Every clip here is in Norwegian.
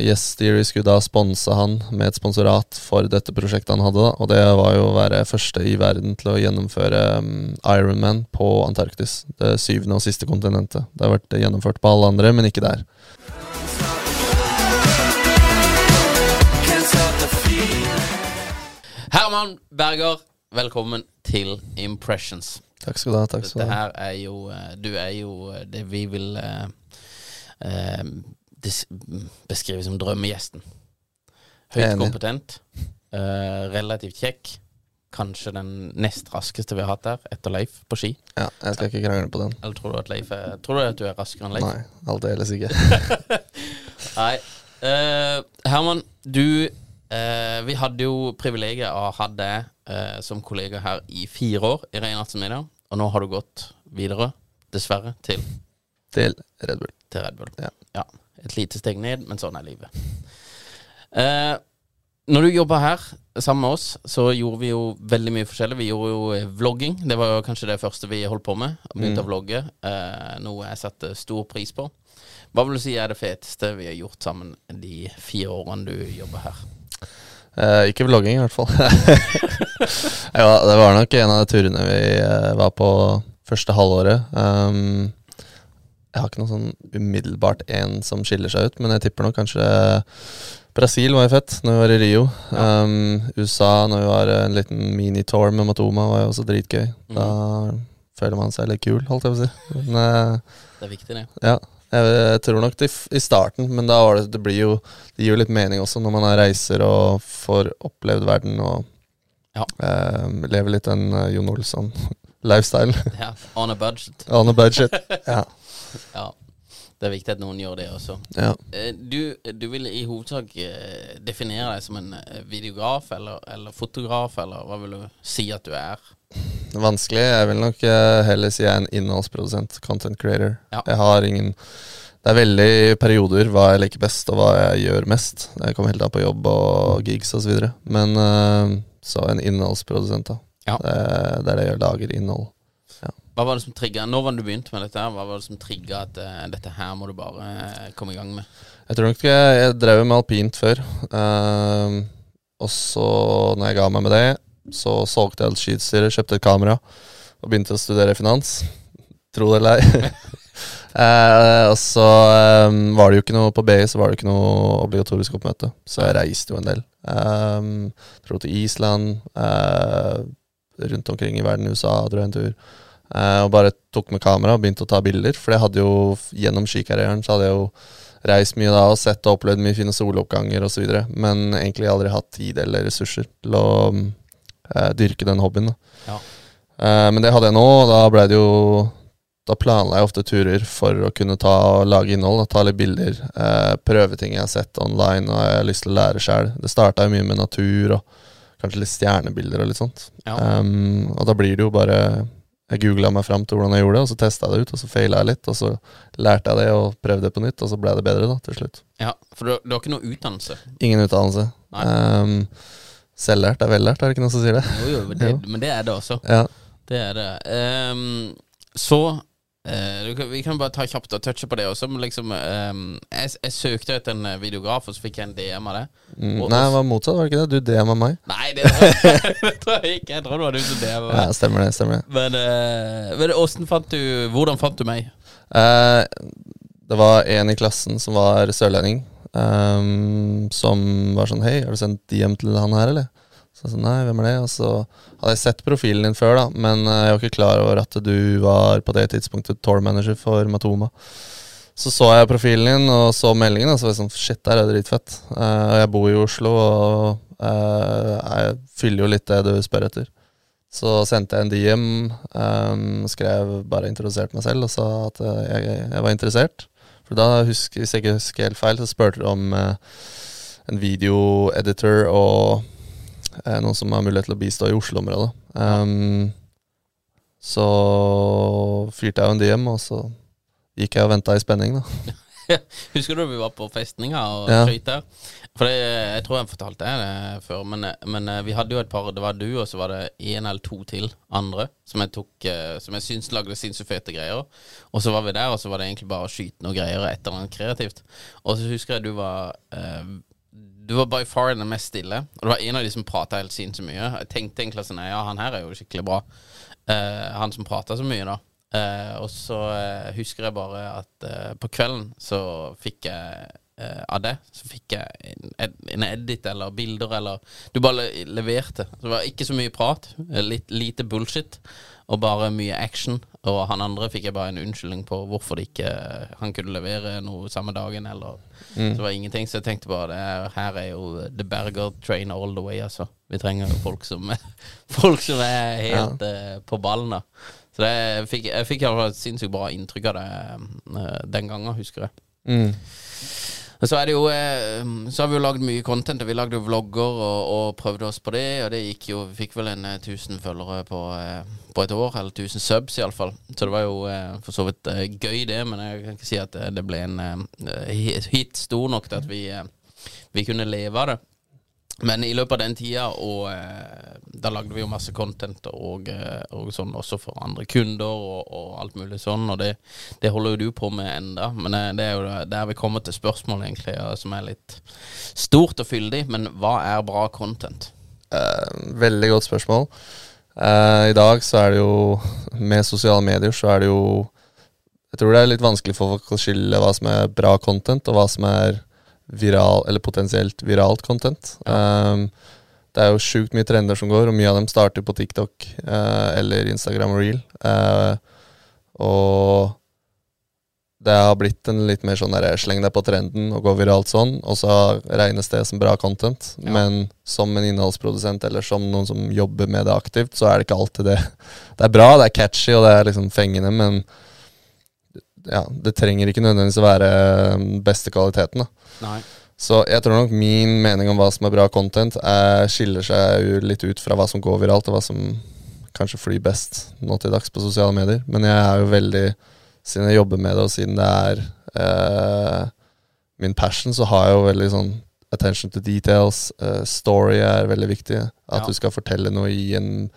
Yes Theory skulle da sponse han med et sponsorat for dette prosjektet han hadde, da. Og det var jo å være første i verden til å gjennomføre um, Ironman på Antarktis. Det syvende og siste kontinentet. Det har vært gjennomført på alle andre, men ikke der. Herman Berger, velkommen til Impressions. Takk skal du ha. takk skal du ha. her er jo eh, Du er jo eh, det vi vil eh, eh, dis- beskrive som drømmegjesten. Høyt kompetent, uh, relativt kjekk. Kanskje den nest raskeste vi har hatt der, etter Leif på ski. Ja, jeg skal ikke krangle på den. Eller tror du at Leif er Tror du at du er raskere enn Leif? Nei, aldeles ikke. Nei. Uh, Herman, du uh, Vi hadde jo privilegiet av å ha deg uh, som kollega her i fire år i Reinhardsen Media, og nå har du gått videre, dessverre, til, Til Red Bull. til Red Bull. Ja. Ja. Et lite steg ned, men sånn er livet. Eh, når du jobba her sammen med oss, så gjorde vi jo veldig mye forskjellig. Vi gjorde jo eh, vlogging. Det var jo kanskje det første vi holdt på med. Begynte å vlogge, eh, noe jeg setter stor pris på. Hva vil du si er det feteste vi har gjort sammen de fire årene du jobber her? Eh, ikke vlogging, i hvert fall. ja, det var nok en av de turene vi eh, var på første halvåret. Um, jeg har ikke noe sånn umiddelbart en som skiller seg ut, men jeg tipper nok kanskje Brasil var jo fett når vi var i Rio. Um, USA når vi var en liten minitour med Matoma var jo også dritgøy. Da føler man seg litt kul, holdt jeg på å si. Men, eh, Det er viktig, det. ja, jeg, jeg tror nok det i starten, men da var det, det blir jo Det gir jo litt mening også når man er reiser og får opplevd verden og Ja. um, lever litt den uh, Jon Olsson-lifestyle. Ja, On a budget. On a budget. Ja. Ja. Det er viktig at noen gjør det også. ja. Eh, Du, du vil i hovedsak eh, definere deg som en eh, videograf eller, eller fotograf, eller hva vil du si at du er? Vanskelig. Jeg vil nok heller si jeg er en innholdsprodusent, content creator. Ja. Jeg har ingen Det er veldig perioder hva jeg liker best, og hva jeg gjør mest. Jeg kommer helt an på jobb og gigs osv. Men så en innholdsprodusent, da. Ja. Det, det er det jeg lager innhold. Hva var det som trigga Når var det du begynte med dette? her? Hva var det som trigga at uh, dette her må du bare uh, komme i gang med? Jeg tror nok jeg, jeg drev med alpint før. Uh, og så, når jeg ga meg med det, så solgte jeg alt skiutstyret, kjøpte et kamera og begynte å studere finans. Tro det eller ei. Eh, og så um, var det jo ikke noe på BI, så var det ikke noe obligatorisk oppmøte. Så jeg reiste jo en del. Um, dro til Island, rundt omkring i verden, USA, dro en tur. Eh, og bare tok med kamera og begynte å ta bilder. For jeg hadde jo, gjennom skikarrieren så hadde jeg jo reist mye da og sett og opplevd mye fine soloppganger osv. Men egentlig aldri hatt tid eller ressurser til å uh, dyrke den hobbyen. Da. Ja. Uh, men det hadde jeg nå, og da ble det jo Da planla jeg ofte turer for å kunne ta og lage innhold. Da, ta litt bilder, eh, prøve ting jeg har sett online og jeg har lyst til å lære sjøl. Det starta jo mye med natur og kanskje litt stjernebilder og litt sånt. Ja. Um, og da blir det jo bare jeg googla meg fram til hvordan jeg gjorde det, og så testa jeg det ut, og så feila jeg litt, og så lærte jeg det og prøvde det på nytt, og så ble det bedre da, til slutt. Ja, For du, du har ikke noe utdannelse? Ingen utdannelse. Um, Selvlært er vellært, er det ikke noen som sier det? Jo, jo, men det, Jo. men det er det også. Ja. Det er det. Um, så eh, kan- Vi kan bare ta kjapt og touche på det også. Liksom um, jeg, jeg søkte etter en videograf, og så fikk jeg en DM av det. Mm, nei, det var motsatt, var det ikke det? Du DM-a meg. Nei, det det tror jeg ikke. Jeg tror det var du som DM. Ja, stemmer det. stemmer det Men, uh, men fant du Hvordan fant du meg? Uh, det var en i klassen som var sørlending, um, som var sånn Hei, har du sendt DM til han her, eller? Så nei, hvem er det? Og så hadde jeg sett profilen din før, da, men eh, jeg var ikke klar over at du var på det tidspunktet tour-manager for Matoma. Så så jeg profilen din og så meldingen, og så var jeg sånn Shit, der er det dritfett. Og jeg bor i Oslo, og uh, jeg fyller jo litt det du spør etter. Så sendte jeg en DM, um, skrev bare introduserte meg selv og sa at jeg, jeg var interessert. For da, husker, hvis jeg ikke husker helt feil, så spurte du om uh, en videoeditor og noen som har mulighet til å bistå i Oslo-området. Um, så fyrte jeg jo en DM, og så gikk jeg og venta i spenning, da. Husker du vi var på festninga og Ja. skøyt? For det, jeg tror jeg fortalte det før, men, men eh, vi hadde jo et par Det var du, og så var det én eller to til andre som jeg tok eh, Som jeg syntes lagde sinnssykt fete greier. Og så var vi der, og så var det egentlig bare å skyte noe greier et eller annet kreativt. Og så husker jeg du var eh, Du var by far den mest stille. Og det var en av de som prata helt sinnssykt mye. Jeg tenkte egentlig sånn Ja, han her er jo skikkelig bra. Uh, han som prata så mye, da. Uh, og så uh, husker jeg bare at på kvelden så fikk jeg eh, av det så fikk jeg en, en edit eller bilder eller Du bare leverte. Så det var ikke så mye prat. Litt lite bullshit. Og bare mye action. Og han andre fikk jeg bare en unnskyldning på hvorfor det ikke han kunne levere noe samme dagen. Eller Så det var ingenting. Så jeg tenkte bare det er, her er jo The Berger train all the way, altså. Vi trenger jo folk som Folk som er helt eh, på ballen, da. Så det, jeg fikk, jeg fikk et sinnssykt bra inntrykk av det uh, den gangen, husker jeg. Mm. Så er det jo eh, Så har vi jo lagd mye content. og Vi lagde jo vlogger og, og prøvde oss på det. Og det gikk jo Vi fikk vel en eh, 1000 følgere på, eh, på et år. Eller 1000 subs, iallfall. Så det var jo eh, for så vidt eh, gøy, det. Men jeg kan ikke si at det, ble en eh, hit- stor nok til at vi, eh, vi kunne leve av det. Men i løpet av den tida, og eh, da lagde vi jo masse content og, eh, og sånn også for andre kunder og, og alt mulig sånn, og det, det holder jo du på med enda. Men det, det er jo der vi kommer til spørsmålet, egentlig, som er litt stort og fyldig. Men hva er bra content? Eh, veldig godt spørsmål. Eh, I dag så er det jo Med sosiale medier så er det jo Jeg tror det er litt vanskelig for folk å skille hva som er bra content, og hva som er viral, eller potensielt viralt content. Um, det er jo sjukt mye trender som går, og mye av dem starter på TikTok uh, eller Instagram Reel. Uh, og det har blitt en litt mer sånn der sleng deg på trenden og gå viralt sånn, og så regnes det som bra content. Ja. Men som en innholdsprodusent eller som noen som jobber med det aktivt, så er det ikke alltid det. Det er bra, det er catchy og det er liksom fengende, men ja, det trenger ikke nødvendigvis å være den beste kvaliteten. da. Nei. Så jeg tror nok min mening om hva som er bra content, er, skiller seg jo litt ut fra hva som går viralt, og hva som kanskje flyr best nå til dags på sosiale medier. Men jeg er jo veldig Siden jeg jobber med det, og siden det er eh, min passion, så har jeg jo veldig sånn attention to details. eh, story er veldig viktig. At Ja. du skal fortelle noe i en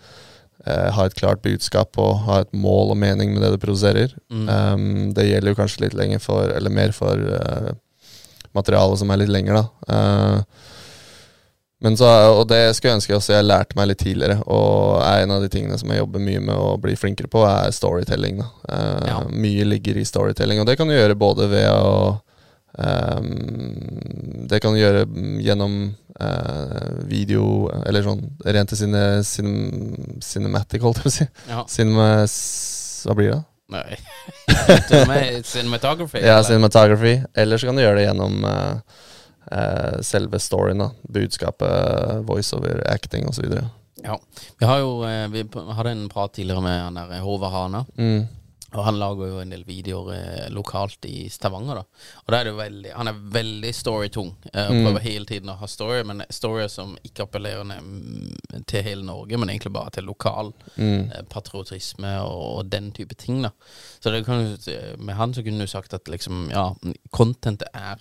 eh, Ha et klart budskap og ha et mål og mening med det du produserer. Mm. Um, det gjelder jo kanskje litt lenger for, eller mer for uh, materialet som er litt lenger, da. Uh, men så, og det skulle jeg ønske også jeg lærte meg litt tidligere, og er en av de tingene som jeg jobber mye med å bli flinkere på, er storytelling. Da. Uh, Ja. Mye ligger i storytelling, og det kan du gjøre både ved å um, Det kan du gjøre gjennom uh, video, eller sånn rent til sine, cinem, cinematic, holdt jeg på å si. Ja. Cinema, hva blir det? Nei. Cinematography? Ja, eller? cinematography. Eller så kan du gjøre det gjennom uh, uh, selve storyen. da Budskapet, voiceover, acting osv. Ja. Vi har jo Vi hadde en prat tidligere med han der Håvard Hana. Mm. Og han lager jo en del videoer eh, lokalt i Stavanger, da. Og er veldig Han er veldig storytung. Eh, mm. prøver hele tiden å ha story, men storyer som ikke appellerer mm, til hele Norge, men egentlig bare til lokal eh, patriotisme og, og den type ting, da. Så det kan du, med han så kunne du sagt at liksom, ja, contentet er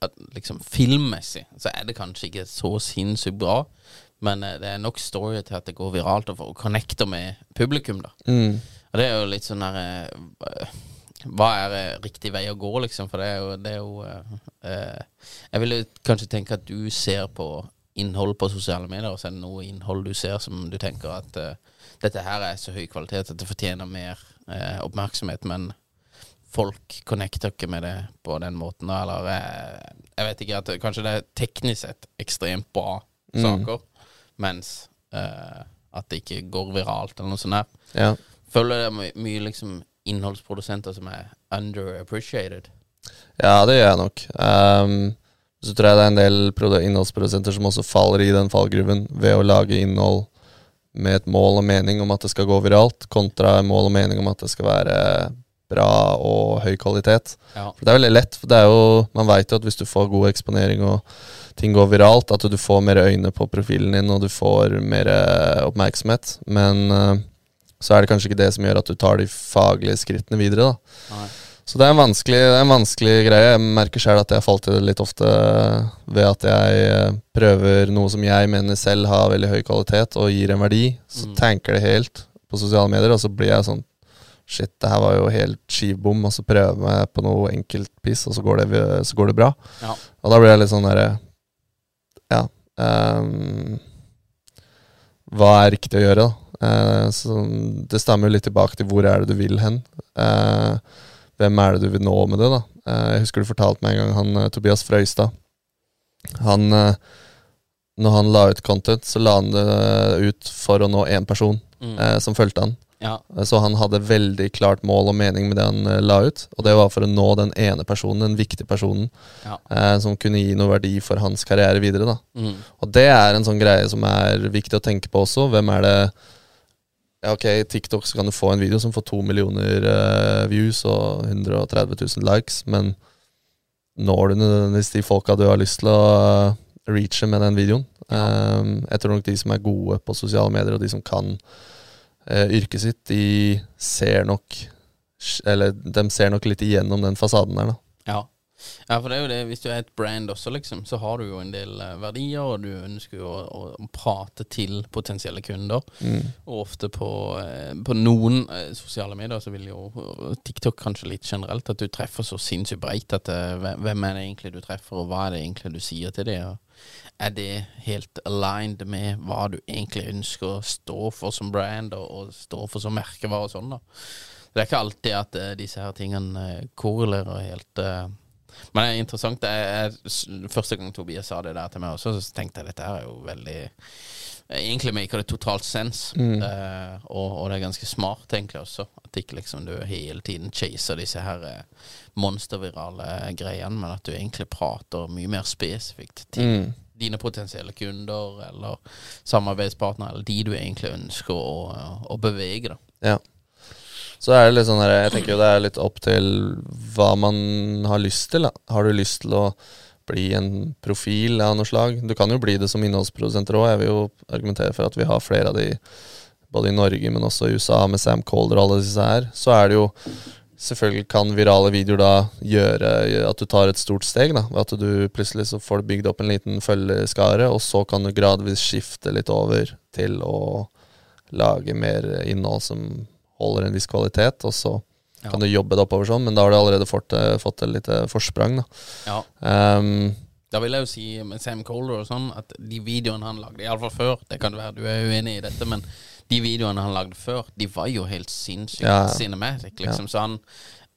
at liksom filmmessig så er det kanskje ikke så sinnssykt bra, men eh, det er nok story til at det går viralt og connecter med publikum, da. Mm. Og det er jo litt sånn der eh, Hva er eh, riktig vei å gå, liksom? For det er jo, det er jo eh, eh, Jeg ville kanskje tenke at du ser på innhold på sosiale medier, og så er det noe innhold du ser som du tenker at eh, dette her er så høy kvalitet at det fortjener mer eh, oppmerksomhet, men folk connecter ikke med det på den måten, eller jeg vet ikke, at kanskje det er teknisk sett ekstremt bra saker, mens eh, at det ikke går viralt eller noe sånt der. Ja. Føler det er my mye liksom innholdsprodusenter som er underappreciated. Ja, det gjør jeg nok. Um, så tror jeg det er en del innholdsprodusenter som også faller i den fallgruven ved å lage innhold med et mål og mening om at det skal gå viralt, kontra mål og mening om at det skal være bra og høy kvalitet. Ja. For det er veldig lett. For det er jo, man veit jo at hvis du får god eksponering og ting går viralt, at du får mer øyne på profilen din, og du får mer eh, oppmerksomhet. Men eh, så er det kanskje ikke det som gjør at du tar de faglige skrittene videre. da Nei. så det er det er en vanskelig greie. Jeg merker sjøl at jeg falt i det litt ofte ved at jeg eh, prøver noe som jeg mener selv har veldig høy kvalitet og gir en verdi. Så Mm. tanker det helt på sosiale medier, og så blir jeg sånn Shit, det her var jo helt skivbom, og så prøver jeg på noe enkeltpiss, og så går, det, så går det bra. Ja. Og da blir jeg litt sånn derre Ja. Um, hva er riktig å gjøre, da? Eh, så det stammer jo litt tilbake til hvor er det du vil hen. Eh, hvem er det du vil nå med det, da? Eh, jeg husker du fortalte meg en gang han Tobias Frøystad. Han Når han la ut content, så la han det ut for å nå én person Mm. eh, som fulgte han. Ja. Så han hadde veldig klart mål og mening med det han la ut. Og det var for å nå den ene personen, den viktige personen, Ja. eh, som kunne gi noe verdi for hans karriere videre. Mm. Og det er en sånn greie som er viktig å tenke på også. Hvem er det Ja, ok, TikTok så kan du få en video som får to millioner uh, views og 130 000 likes, men når du nødvendigvis de folka du har lyst til å uh, reache med den videoen? Eh, jeg tror nok de som er gode på sosiale medier, og de som kan uh, yrket sitt, de ser nok Eller de ser nok litt igjennom den fasaden der, da. Ja. Ja, for det er jo det, hvis du er et brand også, liksom, så har du jo en del eh, verdier, og du ønsker jo å, å prate til potensielle kunder. Og ofte på, eh, på noen eh, sosiale medier så vil jo TikTok kanskje litt generelt at du treffer så sinnssykt breit at hvem er det egentlig du treffer, og hva er det egentlig du sier til det? Er det helt aligned med hva du egentlig ønsker å stå for som brand, og, og stå for som merkevare og sånn, da? Det er ikke alltid at disse her tingene korrelerer helt. Men det er interessant. Det er, første gang Tobias sa det der til meg også, så tenkte jeg dette er jo veldig Egentlig maker det totalt sens, eh, og, og det er ganske smart egentlig også. At ikke liksom du hele tiden chaser disse her uh, monstervirale greiene, men at du egentlig prater mye mer spesifikt til dine potensielle kunder eller samarbeidspartnere, eller de du egentlig ønsker å, å bevege. da Ja. Så er det litt sånn her, jeg tenker jo det er litt opp til hva man har lyst til. Da. Har du lyst til å bli en profil av noe slag? Du kan jo bli det som innholdsprodusenter òg. Jeg vil jo argumentere for at vi har flere av de både i Norge, men også i USA, med Sam Calder og alle disse her. Så er det jo Selvfølgelig kan virale videoer da gjøre at du tar et stort steg. da At du plutselig så får du bygd opp en liten følgeskare, og så kan du gradvis skifte litt over til å lage mer innhold som holder en viss kvalitet, og så Ja. kan du jobbe det oppover sånn, men da har du allerede fått, eh, fått et lite forsprang. da Ja. Um, Da vil jeg jo si med Sam Colder og sånn at de videoene han lagde, iallfall før Det kan være du er uenig i dette, men de videoene han lagde før, de var jo helt sinnssykt Ja. cinematic, liksom. Så han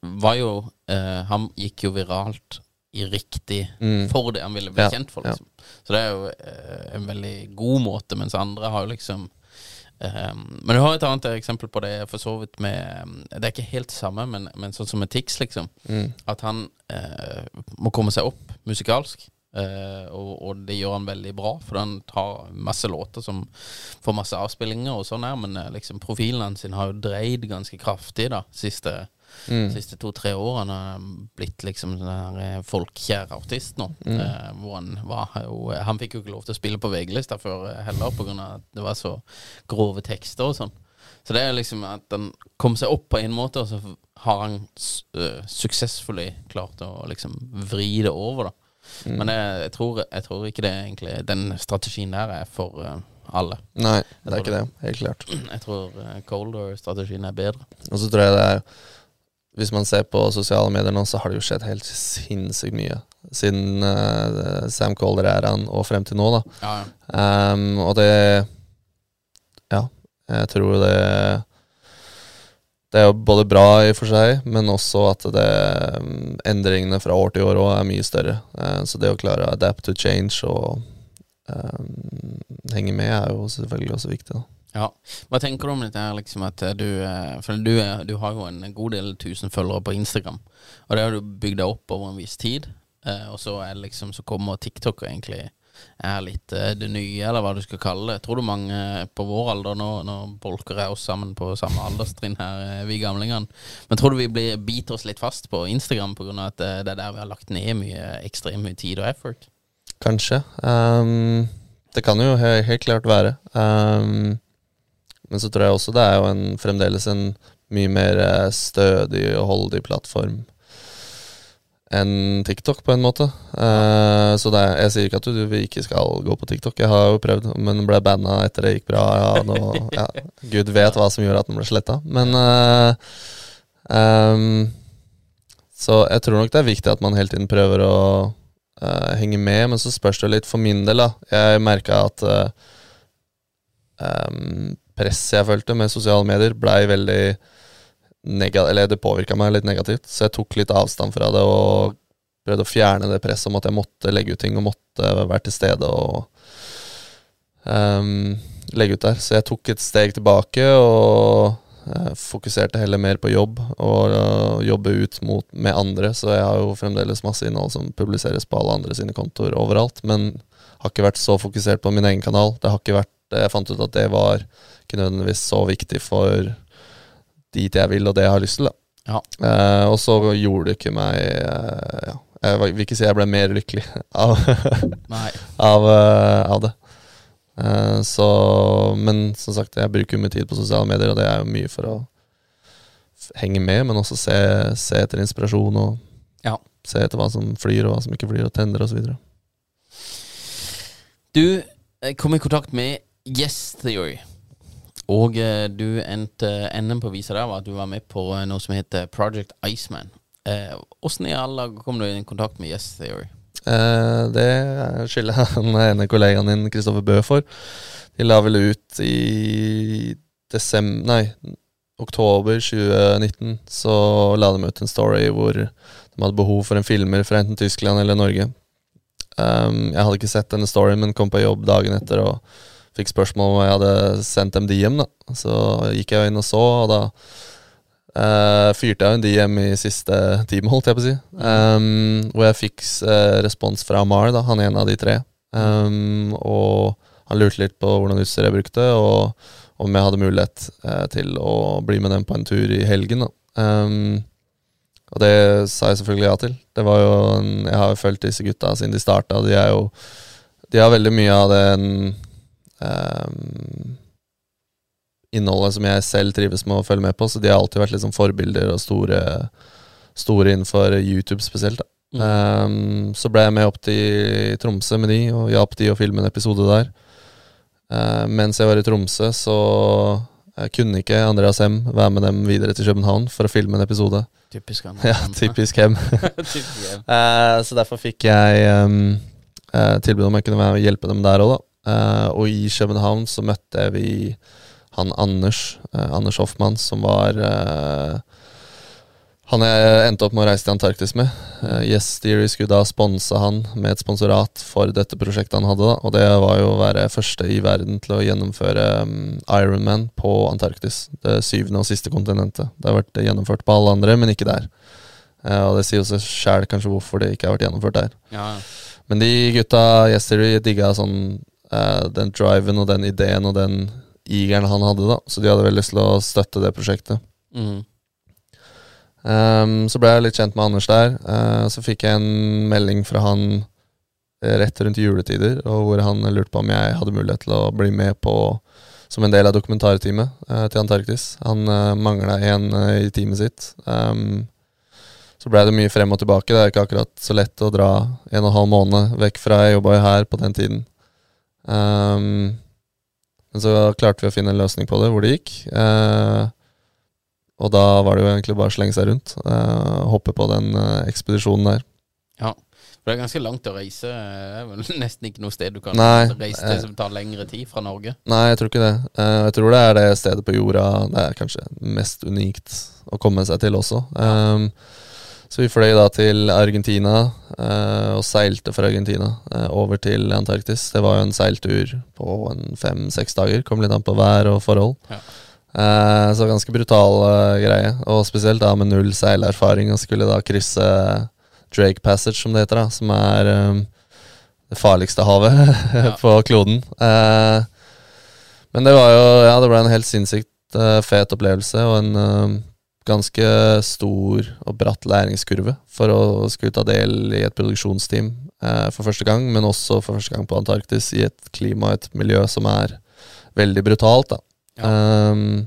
var jo uh, Han gikk jo viralt i riktig for det han ville bli kjent for, liksom. Så det er jo uh, en veldig god måte, mens andre har jo liksom eh, men du har et annet eksempel på det, for så vidt med Det er ikke helt samme, men, men sånn som med Tix, liksom. At han eh, må komme seg opp musikalsk. Eh, og, og det gjør han veldig bra, for han tar masse låter som får masse avspillinger og sånn her, men eh, liksom profilen hans sin har jo dreid ganske kraftig da, siste, Mm. siste to-tre årene. Blitt liksom den her eh, artist nå. Eh, hvor han var jo Han fikk jo ikke lov til å spille på VG-lista før eh, heller, av at det var så grove tekster og sånn. Så det er liksom at han kom seg opp på en måte, og så har han s- øh, klart å liksom vri det over, da. Men jeg, jeg, tror, jeg tror ikke det egentlig Den strategien der er for uh, alle. Nei, det er ikke det. Helt klart. Jeg tror uh, Colder-strategien er bedre. Og så tror jeg det er Hvis man ser på sosiale medier nå, så har det jo skjedd helt sinnssykt mye. Siden uh, Sam Calder-æraen og frem til nå, da. Ja, ja. Um, og det Ja, jeg tror det Det er jo både bra i og for seg, men også at det um, endringene fra år til år òg er mye større. Uh, så det å klare å adapt to change og um, henge med er jo selvfølgelig også viktig. da Ja. Hva tenker du om dette her, liksom at du eh, For du, er, du har jo en god del tusen følgere på Instagram, og det har du bygd deg opp over en viss tid. Eh, og så er det liksom Så kommer TikTok egentlig er litt eh, det nye, eller hva du skal kalle det. Tror du mange på vår alder Nå, nå bolker jeg oss sammen på samme alderstrinn her, eh, vi gamlingene. Men tror du vi blir, biter oss litt fast på Instagram pga. at eh, det er der vi har lagt ned mye ekstremt mye tid og effort? Kanskje. Um, det kan jo helt klart være. Um, men så tror jeg også det er jo en, fremdeles en mye mer eh, stødig og holdig plattform enn TikTok, på en måte. Uh, så er, jeg sier ikke at du, vi ikke skal gå på TikTok. Jeg har jo prøvd, men ble banna etter det gikk bra. Ja, nå, ja, Gud vet hva som gjorde at den ble sletta. Men uh, um, Så jeg tror nok det er viktig at man hele tiden prøver å uh, henge med, men så spørs det litt for min del, da. Jeg merka at um, presset jeg følte med sosiale medier, blei veldig Eller det påvirka meg litt negativt, så jeg tok litt avstand fra det og prøvde å fjerne det presset om at jeg måtte legge ut ting og måtte være til stede og um, legge ut der. Så jeg tok et steg tilbake og eh, fokuserte heller mer på jobb og uh, jobbe ut mot, med andre. Så jeg har jo fremdeles masse innhold som publiseres på alle andre sine kontoer overalt, men har ikke vært så fokusert på min egen kanal. Det har ikke vært Jeg fant ut at det var ikke nødvendigvis så viktig for dit jeg vil, og det jeg har lyst til. da Ja. Eh, og så gjorde det ikke meg eh, ja, Jeg vil ikke si jeg ble mer lykkelig av, av, eh, av det. Eh, så Men som sagt, jeg bruker mye tid på sosiale medier, og det er jo mye for å henge med, men også se, se etter inspirasjon og Ja. se etter hva som flyr, og hva som ikke flyr, og tenner osv. Du eh, kom i kontakt med Yes Theory. Og eh, du endte enden på visa der var at du var med på eh, noe som heter Project Iceman. Eh, Åssen i alle kom du i kontakt med Yes Theory? Eh, det skylder jeg den ene kollegaen din, Kristoffer Bø, for. De la vel ut i desember Nei, oktober 2019 så la de ut en story hvor de hadde behov for en filmer fra enten Tyskland eller Norge. Um, jeg hadde ikke sett denne storyen, men kom på jobb dagen etter og fikk spørsmål om jeg hadde sendt dem DM. da Så gikk jeg inn og så, og da uh, fyrte jeg en DM i siste time, holdt jeg på å si. Um, hvor jeg fikk uh, respons fra Mar, da, han er en av de tre. Um, og han lurte litt på hvordan utstyr jeg brukte, og om jeg hadde mulighet uh, til å bli med dem på en tur i helgen. da um, Og det sa jeg selvfølgelig ja til. Det var jo en, Jeg har jo fulgt disse gutta siden de starta. De er jo De har veldig mye av den um, innholdet som jeg selv trives med å følge med på, så de har alltid vært liksom forbilder og store, store innenfor YouTube spesielt. da Um, så ble jeg med opp til Tromsø med de, og hjalp de å filme en episode der. Uh, mens jeg var i Tromsø, så jeg kunne ikke Andreas Hem være med dem videre til København for å filme en episode. Typisk han. Ja, typisk hem. Eh, så derfor fikk jeg um, eh, tilbud om jeg kunne hjelpe dem der òg, da. Eh, og i København så møtte vi han Anders, uh, Anders Hoffmann, som var uh, han jeg endte opp med å reise til Antarktis med. Uh, yes Theory skulle da sponse han med et sponsorat for dette prosjektet han hadde. da Og det var jo å være første i verden til å gjennomføre um, Ironman på Antarktis. Det syvende og siste kontinentet. Det har vært gjennomført på alle andre, men ikke der. Og det sier jo seg sjæl kanskje hvorfor det ikke har vært gjennomført der. Ja, Men de gutta Yes Theory digga sånn eh, den driven og den ideen og den igeren han hadde, da. Så de hadde veldig lyst til å støtte det prosjektet. Mm. Um, så ble jeg litt kjent med Anders der. Uh, så fikk jeg en melding fra han eh, rett rundt juletider, og hvor han lurte på om jeg hadde mulighet til å bli med på som en del av dokumentarteamet uh, til Antarktis. Han uh, mangla en uh, i teamet sitt. Um, så blei det mye frem og tilbake. Det er ikke akkurat så lett å dra en og en halv måned vekk fra jeg jobba jo her på den tiden. Ehm, men så klarte vi å finne en løsning på det, hvor det gikk. Uh, og da var det jo egentlig bare å slenge seg rundt. Uh, hoppe på den uh, ekspedisjonen der. Ja. For det er ganske langt å reise. Det er vel nesten ikke noe sted du kan Nei, reise til som tar lengre tid fra Norge. Nei, jeg tror ikke det. Uh, jeg tror det er det stedet på jorda det er kanskje mest unikt å komme seg til også. Ehm, så vi fløy da til Argentina eh, og seilte fra Argentina eh, over til Antarktis. Det var jo en seiltur på en fem-seks dager. Kom litt an på vær og forhold. Ja. Eh, så ganske brutal eh, greie. Og spesielt da med null seilerfaring og skulle da krysse Drake Passage, som det heter, da, som er eh, det farligste havet på kloden. Eh, men det var jo Ja, det ble en helt sinnssykt fet opplevelse og en ganske stor og bratt læringskurve for å skulle ta del i et produksjonsteam eh, for første gang, men også for første gang på Antarktis i et klima og et miljø som er veldig brutalt. da. Ja. Um,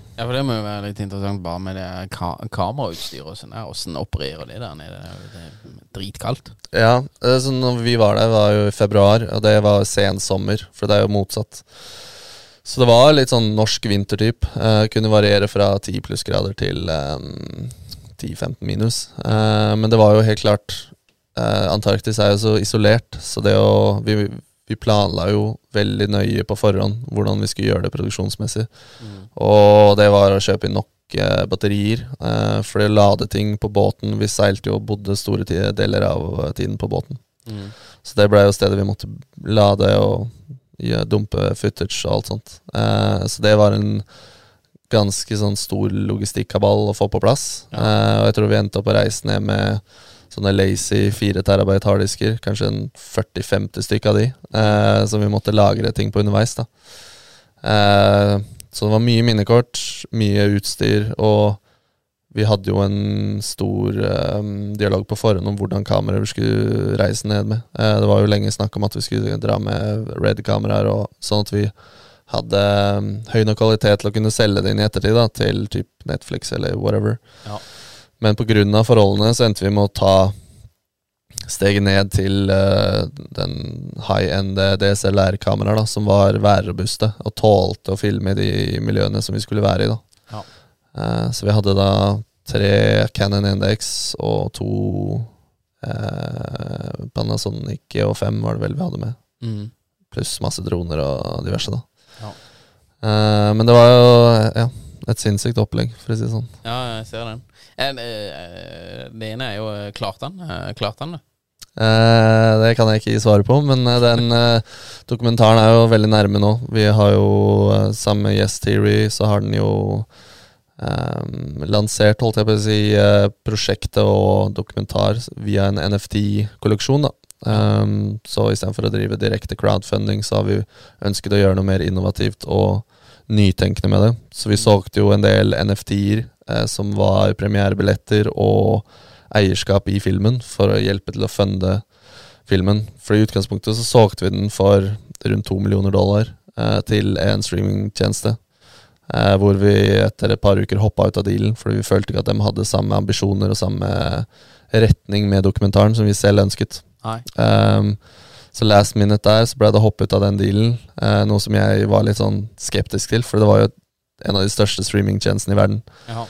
Ja, for Det må jo være litt interessant bare med det ka kamerautstyret og sånn. Åssen opererer de der nede? Det er dritkaldt. Ja, eh, så når vi var der, var jo i februar, og det var sen sommer, for det er jo motsatt. Så det var litt sånn norsk vintertyp. Eh, kunne variere fra 10 plussgrader til eh, 10-15 minus. Eh, men det var jo helt klart eh, Antarktis er jo så isolert, så det å vi, vi planla jo veldig nøye på forhånd hvordan vi skulle gjøre det produksjonsmessig. Og det var å kjøpe inn nok eh, batterier. Eh, for det å lade ting på båten Vi seilte jo og bodde store deler av tiden på båten. Så det ble jo stedet vi måtte lade og ja, dumpe footage og alt sånt. Eh, så det var en ganske sånn stor logistikkaball å få på plass. Eh, og jeg tror vi endte opp å reise ned med sånne lazy 4 terabyte harddisker. Kanskje en 40-50 stykk av de. Eh, som vi måtte lagre ting på underveis. da Eh, så det var mye minnekort, mye utstyr, og vi hadde jo en stor eh, dialog på forhånd om hvordan kameraer vi skulle reise ned med. Eh, det var jo lenge snakk om at vi skulle dra med red-kameraer, og sånn at vi hadde eh, høy nok kvalitet til å kunne selge det inn i ettertid da, til typ Netflix eller whatever. Ja. Men pga. forholdene så endte vi med å ta steget ned til uh, den high-end DSLR-kameraer som var værrobuste og tålte å filme i de miljøene som vi skulle være i. Ja. Uh, så vi hadde da tre Canon Index og to uh, Panasonic og fem var det vel vi hadde med. Mm. Pluss masse droner og diverse, da. Ja. Men det var jo ja, et sinnssykt opplegg, for å si det sånn. Ja, jeg ser den. Eh, eh, Det ene er jo klart Klarte han? Klart han det? Eh, det kan jeg ikke svare på, men eh, den eh, dokumentaren er jo veldig nærme nå. Vi har jo eh, sammen med Yes Theory, så har den jo eh, lansert, holdt jeg på å si, eh, prosjektet og dokumentar via en NFT-kolleksjon, da. Um, så istedenfor å drive direkte crowdfunding, så har vi ønsket å gjøre noe mer innovativt og nytenkende med det. Så vi solgte jo en del NFT-er eh, som var premierebilletter og eierskap i filmen, for å hjelpe til å funde filmen. For i utgangspunktet så solgte vi den for rundt to millioner dollar eh, til en streamingtjeneste. Eh, hvor vi etter et par uker hoppa ut av dealen fordi vi følte ikke at de hadde samme ambisjoner og samme retning med dokumentaren som vi selv ønsket. Um, så last minute der så ble det hoppe ut av den dealen, eh, noe som jeg var litt sånn skeptisk til, for det var jo en av de største streamingtjenestene i verden. Ja,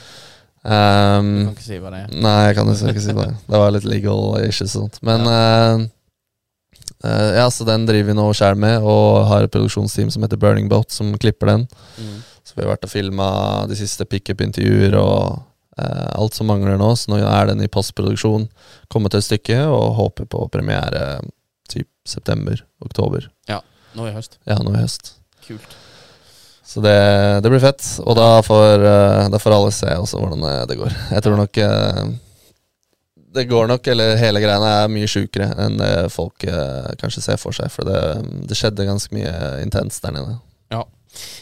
Um, du kan ikke si hva det er. Nei, jeg kan ikke ikke si det. Det var litt legal issues og sånt. Men ja. Uh, uh, ja, så den driver vi nå sjæl med, og har et produksjonsteam som heter Burning Boat, som klipper den. Mm. Så vi har vært og filma de siste pickup-intervjuer og uh, alt som mangler nå. Så nå er den i postproduksjon, kommet et stykke, og håper på premiere typ september-oktober. Ja, Nå i høst. Ja, nå i høst. Kult. Så det, det blir fett. Og da får, eh, da får alle se også hvordan det- det går. Jeg tror nok eh, Det går nok, eller hele greiene er mye sjukere enn det folk eh, kanskje ser for seg. For det, det skjedde ganske mye intenst der nede. Ja.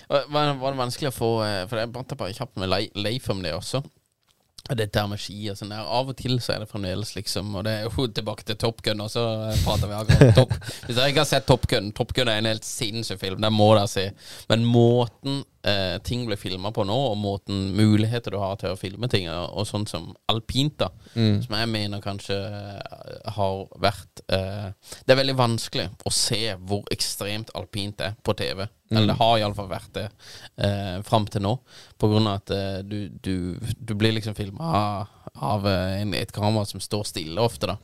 Var, det vanskelig å få eh, For jeg brant bare kjapt med Leif om det også. Dette her med ski og sånn der. Av og til så er det fremdeles liksom Og det er jo tilbake til Top Gun, og så eh, prater vi akkurat om Top Hvis dere ikke har sett Top Gun Top Gun er en helt sinnssyk film, den må dere se. Men måten eh, ting blir filma på nå, og måten muligheter du har til å filme ting, og, sånn som alpint, da, som jeg mener kanskje eh, har vært eh, Det er veldig vanskelig å se hvor ekstremt alpint det er på TV. Eller det har iallfall vært det eh, fram til nå. På grunn av at eh, du, du, du blir liksom filma av, av eh, en, et kamera som står stille ofte, da.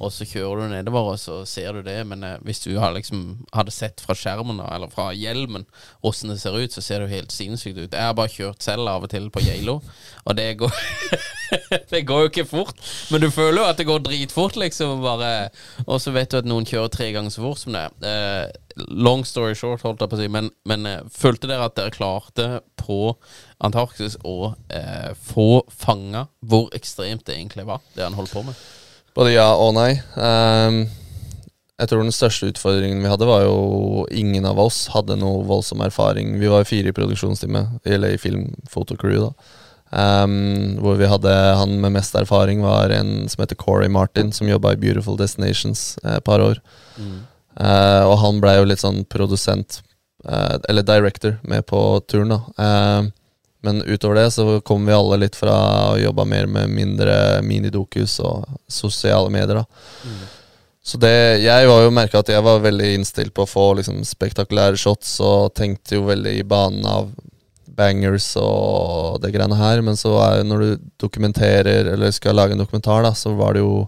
Og så kjører du nedover, og så ser du det. Men eh, hvis du har liksom hadde sett fra skjermen, da, eller fra hjelmen, åssen det ser ut, så ser det jo helt sinnssykt ut. Jeg har bare kjørt selv av og til på Geilo, og det går Det går jo ikke fort, men du føler jo at det går dritfort, liksom. Bare Og så vet du at noen kjører tre ganger så fort som det. Eh, long story short, holdt jeg på å si, men, men eh, følte dere at dere klarte på Antarktis å eh, få fanga hvor ekstremt det egentlig var, det han holdt på med? Både ja og nei. Um, jeg tror den største utfordringen vi hadde, var jo ingen av oss hadde noe voldsom erfaring. Vi var fire i produksjonsteamet, eller i filmfotocrew, da. Um, hvor vi hadde han med mest erfaring, var en som heter Corey Martin, som jobba i Beautiful Destinations eh, par år. Eh, og han blei jo litt sånn produsent, uh, eller director, med på turen, da. Uh, men utover det så kom vi alle litt fra å jobbe mer med mindre minidokus og sosiale medier. da Så det, jeg var jo merka at jeg var veldig innstilt på å få liksom, spektakulære shots, og tenkte jo veldig i banen av bangers og det greiene her. Men så er når du dokumenterer, eller skal lage en dokumentar, da, så var det jo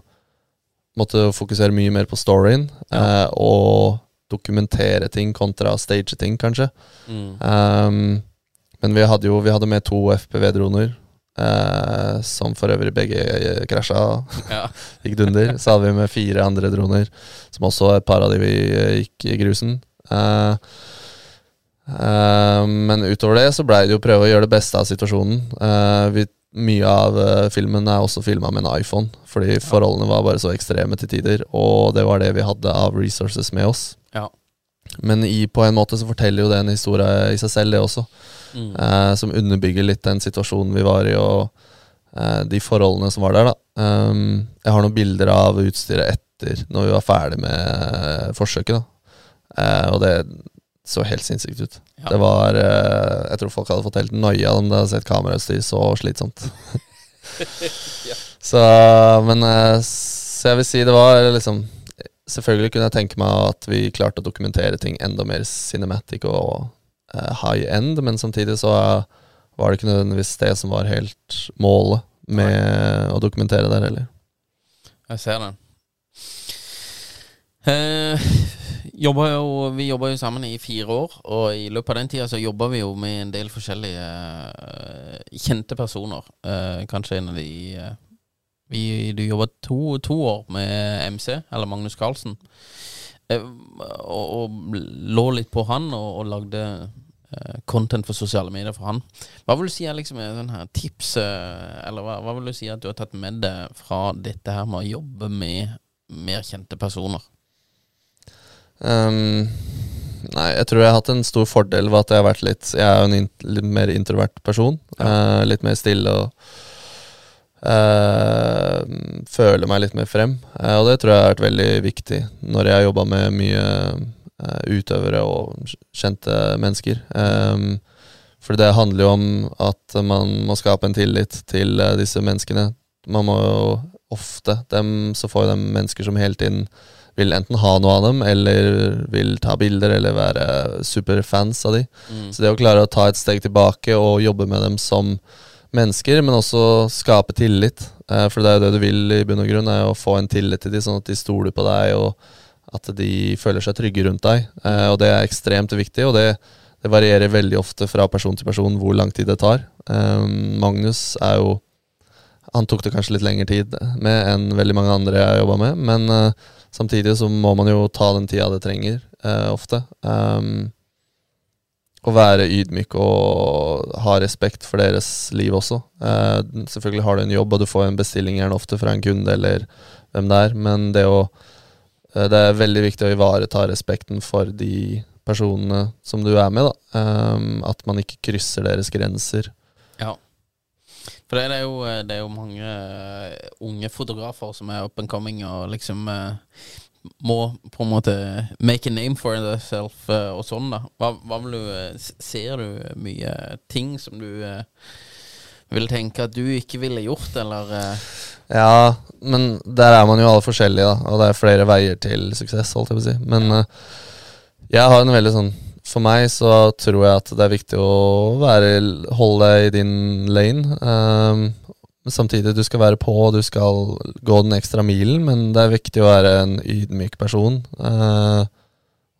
Måtte fokusere mye mer på storyen, eh, og dokumentere ting kontra stage ting, kanskje. Um, men vi hadde jo vi hadde med to FPV-droner, eh, som for øvrig begge eh, krasja. Ja. gikk dunder. Så hadde vi med fire andre droner, som også et par av de vi eh, gikk i grusen. Eh, eh, men utover det så blei det jo prøve å gjøre det beste av situasjonen. Eh, vi, mye av eh, filmen er også filma med en iPhone, fordi forholdene var bare så ekstreme til tider, og det var det vi hadde av resources med oss. Ja. Men i, på en måte så forteller jo det en historie i seg selv, det også. Mm. Eh, som underbygger litt den situasjonen vi var i, og eh, de forholdene som var der. da. Um, jeg har noen bilder av utstyret etter, når vi var ferdig med eh, forsøket. da. Eh, og det så helt sinnssykt ut. Ja. Det var eh, Jeg tror folk hadde fått helt noia om de hadde sett kamerautstyr så slitsomt. Så Men eh, så jeg vil si det var liksom Selvfølgelig kunne jeg tenke meg at vi klarte å dokumentere ting enda mer cinematic og uh, high end, men samtidig så eh, var det ikke nødvendigvis det som var helt målet med å dokumentere der heller. Jeg ser den. Eh, jo, vi jobba jo sammen i fire år, og i løpet av den tida så jobba vi jo med en del forskjellige uh, kjente personer. Uh, kanskje en av de uh, vi, Du jobba to, to år med MC, eller Magnus Carlsen, og, og lå litt på han og, og lagde content for sosiale medier for han. Hva vil du si er liksom tips, eller hva, hva vil du si at du har tatt med deg fra dette her med å jobbe med mer kjente personer? Um, Nei, jeg tror jeg har hatt en stor fordel ved at jeg har vært litt Jeg er jo en in litt mer introvert person. eh, litt mer stille og uh, føler meg litt mer frem. Uh, og det tror jeg har vært veldig viktig når jeg har jobba med mye eh, utøvere og kjente mennesker. Um, for det handler jo om at man må skape en tillit til disse menneskene. Man må jo ofte dem, Så får jo de mennesker som hele tiden vil enten ha noe av dem, eller vil ta bilder, eller være superfans av de. Mm. Så det å klare å ta et steg tilbake og jobbe med dem som mennesker, men også skape tillit. Eh, for det er jo det du vil i bunn og grunn, er å få en tillit til dem, sånn at de stoler på deg, og at de føler seg trygge rundt deg. Eh, og det er ekstremt viktig, og det, det varierer veldig ofte fra person til person hvor lang tid det tar. Eh, Magnus er jo Han tok det kanskje litt lengre tid med enn veldig mange andre jeg har jobba med, men samtidig så må man jo ta den tida det trenger, eh, ofte. Um, å være ydmyk og ha respekt for deres liv også. Eh, selvfølgelig har du en jobb, og du får en bestilling gjerne ofte fra en kunde eller hvem det er, men det, å, eh, det er veldig viktig å ivareta respekten for de personene som du er med. Da. Um, at man ikke krysser deres grenser. Ja. For det er jo, det er jo mange eh, unge fotografer som er up and coming og liksom eh, må på en måte make a name for eh, og sånn, da. Hva, hva vil du eh, Ser du mye ting som du eh, vil tenke at du ikke ville gjort, eller eh, Ja, men der er man jo alle forskjellige, da. Og det er flere veier til suksess, holdt jeg på å si. Men eh, jeg har en veldig sånn For meg så tror jeg at det er viktig å være, holde deg i din lane. Um, samtidig, du skal være på, du skal gå den ekstra milen, men det er viktig å være en ydmyk person. Uh,